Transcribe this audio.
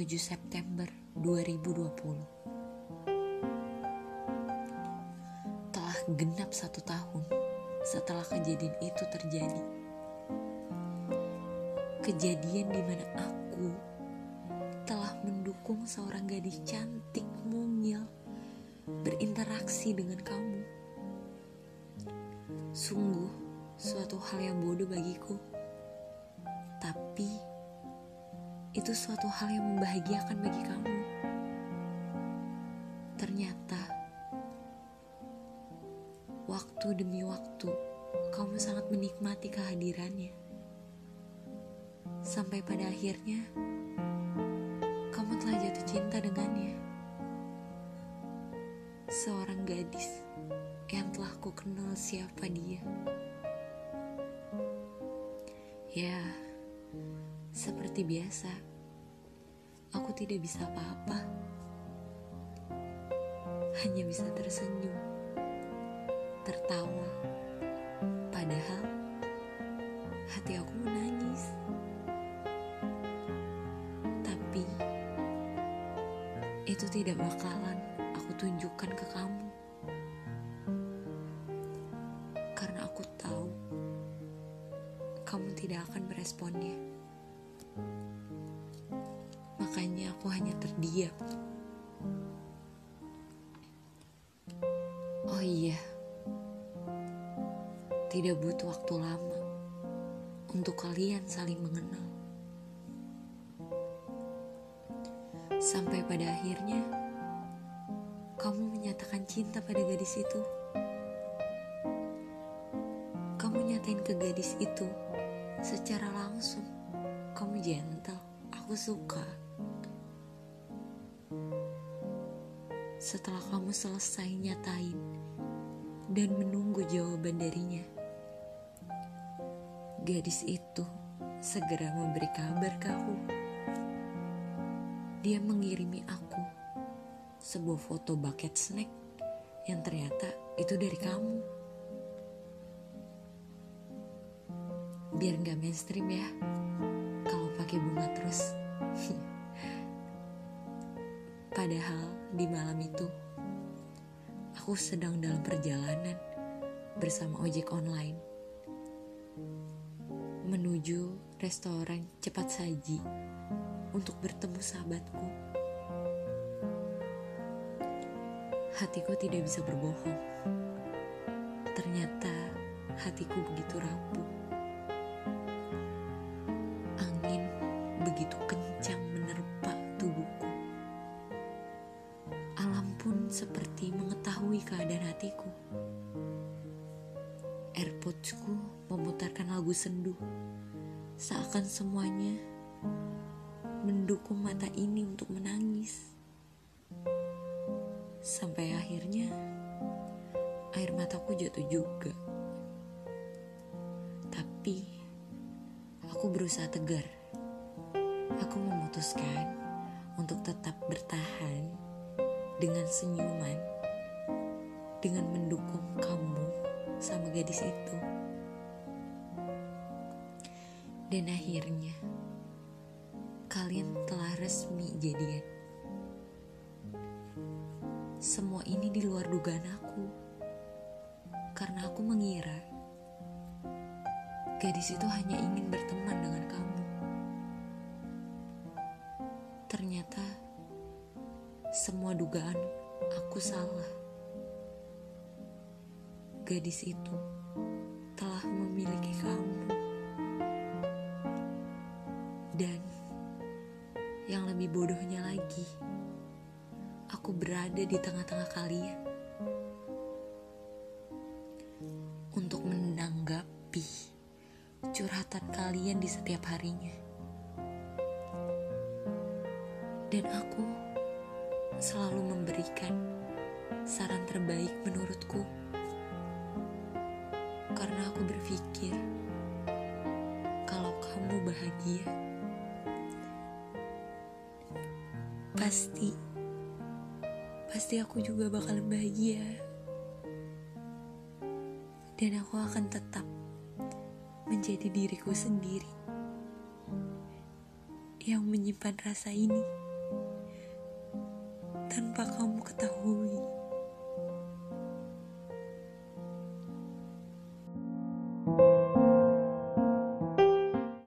7 September 2020 Telah genap satu tahun setelah kejadian itu terjadi. Kejadian di mana aku telah mendukung seorang gadis cantik mungil berinteraksi dengan kamu. Sungguh suatu hal yang bodoh bagiku. Tapi itu suatu hal yang membahagiakan bagi kamu. Ternyata, waktu demi waktu, kamu sangat menikmati kehadirannya. Sampai pada akhirnya, kamu telah jatuh cinta dengannya. Seorang gadis yang telah ku kenal siapa dia. Ya, seperti biasa, aku tidak bisa apa-apa. Hanya bisa tersenyum, tertawa. Padahal hati aku menangis. Tapi itu tidak bakalan aku tunjukkan ke kamu. Karena aku tahu kamu tidak akan meresponnya. Makanya aku hanya terdiam. Oh iya, tidak butuh waktu lama untuk kalian saling mengenal. Sampai pada akhirnya, kamu menyatakan cinta pada gadis itu. Kamu nyatain ke gadis itu secara langsung. Kamu gentle, aku suka. Setelah kamu selesai nyatain dan menunggu jawaban darinya, gadis itu segera memberi kabar ke aku. Dia mengirimi aku sebuah foto bucket snack yang ternyata itu dari kamu. Biar nggak mainstream ya, pakai bunga terus. Padahal di malam itu aku sedang dalam perjalanan bersama ojek online menuju restoran cepat saji untuk bertemu sahabatku. Hatiku tidak bisa berbohong. Ternyata hatiku begitu rapuh. Begitu kencang menerpa tubuhku. Alam pun seperti mengetahui keadaan hatiku. Airpodsku memutarkan lagu sendu, seakan semuanya mendukung mata ini untuk menangis. Sampai akhirnya air mataku jatuh juga. Tapi aku berusaha tegar. Aku memutuskan untuk tetap bertahan dengan senyuman, dengan mendukung kamu sama gadis itu. Dan akhirnya, kalian telah resmi jadian. Semua ini di luar dugaan aku, karena aku mengira gadis itu hanya ingin berteman dengan kamu. Semua dugaan aku salah. Gadis itu telah memiliki kamu. Dan yang lebih bodohnya lagi, aku berada di tengah-tengah kalian untuk menanggapi curhatan kalian di setiap harinya. Dan aku selalu memberikan saran terbaik menurutku. Karena aku berpikir kalau kamu bahagia, pasti pasti aku juga bakalan bahagia. Dan aku akan tetap menjadi diriku sendiri yang menyimpan rasa ini. Tanpa kamu ketahui.